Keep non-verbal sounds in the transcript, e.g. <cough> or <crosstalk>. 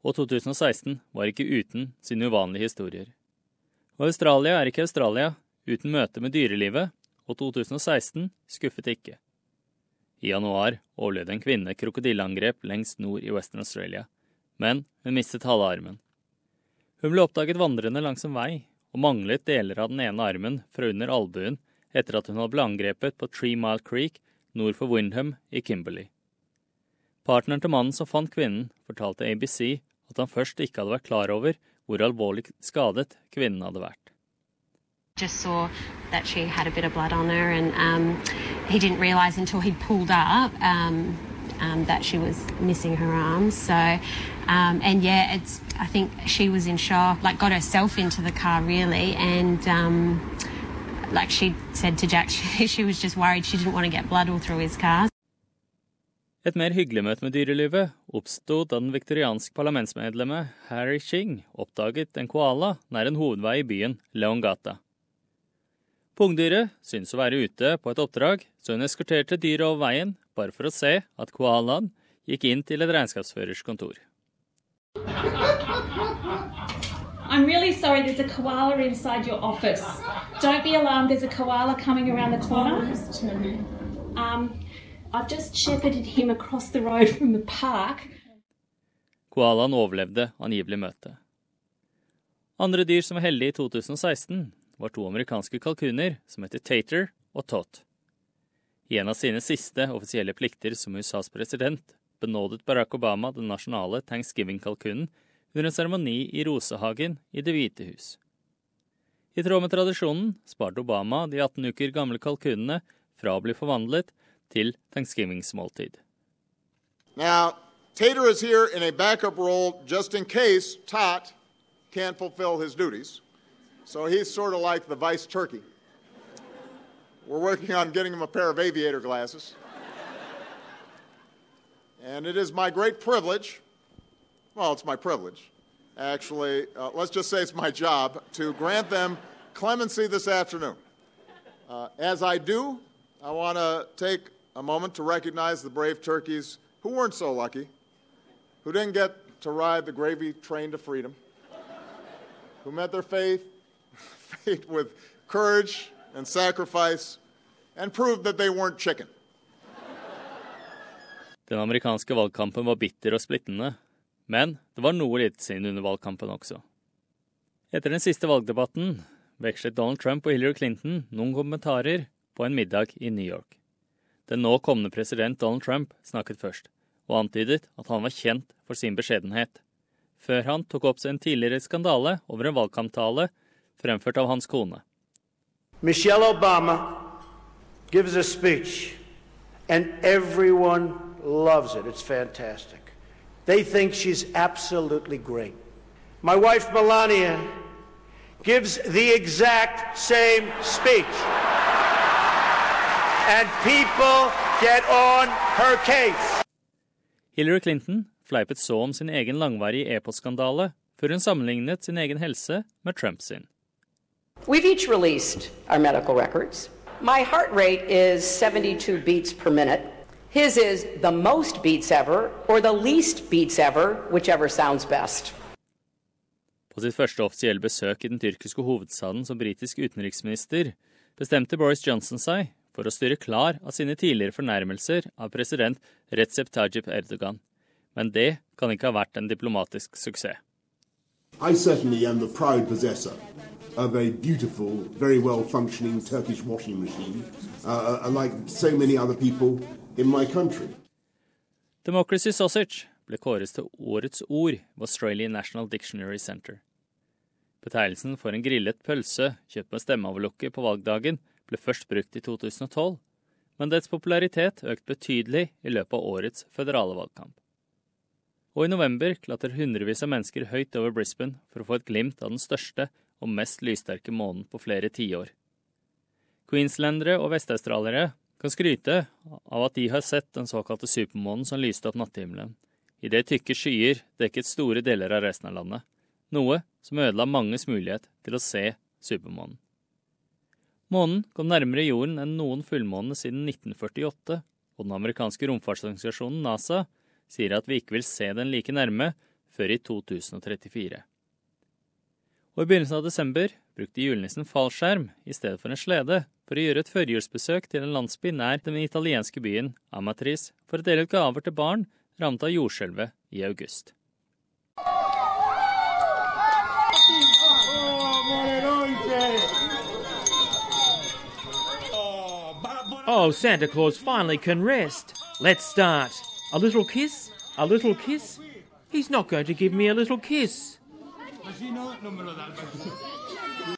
Og 2016 var ikke uten sine uvanlige historier. Og Australia er ikke Australia uten møte med dyrelivet, og 2016 skuffet ikke. I januar overlevde en kvinne krokodilleangrep lengst nord i Western Australia, men hun mistet halve armen. Hun ble oppdaget vandrende langs en vei, og manglet deler av den ene armen fra under albuen etter at hun hadde ble angrepet på Three Mile Creek nord for Windham i Kimberley. Partneren til mannen som fant kvinnen, fortalte ABC at han først ikke hadde vært klar over hvor alvorlig skadet kvinnen hadde vært. Just saw that she had a bit of blood on her, and um, he didn't realise until he pulled up um, um, that she was missing her arms. So, um, and yeah, it's. I think she was in shock, like got herself into the car really, and um, like she said to Jack, she, <laughs> she was just worried she didn't want to get blood all through his car. Et mer hyggelig møte med dyrelivet oppsto da den viktorianske parlamentsmedlemmet Harry Ching oppdaget en koala nær en hovedvei i byen Leongata. Pungdyret syntes å være ute på et oppdrag, så hun eskorterte dyret over veien bare for å se at koalaen gikk inn til et regnskapsførers kontor. I'm really sorry, there's a koala inside your office. Don't be alarmed, there's a koala coming around the corner. Um, I've just shepherded him across the road from the park. Koalaen overlevde angivelig møtet. Andre dyr som var heldige i 2016, var to amerikanske kalkuner som heter Tater og Tot. I en av sine siste offisielle plikter som USAs president benådet Barack Obama den nasjonale thanksgiving-kalkunen under en seremoni i Rosehagen i Det hvite hus. I tråd med tradisjonen sparte Obama de 18 uker gamle kalkunene fra å bli forvandlet til thanksgivingsmåltid. Now, Tater is here in a backup role just in case Tot can't fulfill his duties. So he's sort of like the vice turkey. We're working on getting him a pair of aviator glasses. And it is my great privilege well, it's my privilege. Actually, uh, let's just say it's my job to grant them clemency this afternoon. Uh, as I do, I want to take a moment to recognize the brave turkeys who weren't so lucky, who didn't get to ride the gravy train to freedom, <laughs> who met their faith, <laughs> fate with courage and sacrifice, and proved that they weren't chicken. Den amerikanske valgkampen var bitter og splittende, Men det var noe livssyn under valgkampen også. Etter den siste valgdebatten vekslet Donald Trump og Hillary Clinton noen kommentarer på en middag i New York. Den nå kommende president Donald Trump snakket først, og antydet at han var kjent for sin beskjedenhet, før han tok opp seg en tidligere skandale over en valgkamptale fremført av hans kone. Michelle Obama gives a speech, and everyone loves it. It's fantastic. They think she's absolutely great. My wife, Melania, gives the exact same speech. And people get on her case. Hillary Clinton fleipet så om sin egen langvarige e-postskandale før hun sammenlignet sin egen helse med Trump sin. We've each released our medical records. My heart rate is 72 beats per minute. His is the most beats ever or the least beats ever, whichever sounds best. På sitt første offisielle besøk i den tyrkiske hovedstaden som britisk utenriksminister bestemte Boris Johnson seg for å styre klar av sine tidligere fornærmelser av president Recep Tayyip Erdogan. Men det kan ikke ha vært en diplomatisk suksess. I certainly am the proud possessor of a beautiful, very well functioning Turkish washing machine. Uh, uh like so many other people, in my country. Democracy sausage ble kåret til årets ord ved Australian National Dictionary Center. Betegnelsen for en grillet pølse kjøpt med stemmeoverlukket på valgdagen ble først brukt i 2012, men dets popularitet økte betydelig i løpet av årets føderale valgkamp. Og i november klatrer hundrevis av mennesker høyt over Brisbane for å få et glimt av den største og mest lyssterke månen på flere tiår. Queenslandere og vestaustraliere kan skryte av at de har sett den såkalte supermånen som lyste opp nattehimmelen, idet tykke skyer dekket store deler av resten av landet, noe som ødela manges mulighet til å se supermånen. Månen kom nærmere jorden enn noen fullmåne siden 1948, og den amerikanske romfartsorganisasjonen NASA sier at vi ikke vil se den like nærme før i 2034. Og I begynnelsen av desember brukte julenissen fallskjerm i stedet for en slede for å gjøre et førjulsbesøk til en landsby nær den italienske byen Amatris for å dele ut gaver til barn rammet av jordskjelvet i august. Oh, Santa Claus finally can rest. Let's start. A little kiss? A little kiss? He's not going to give me a little kiss.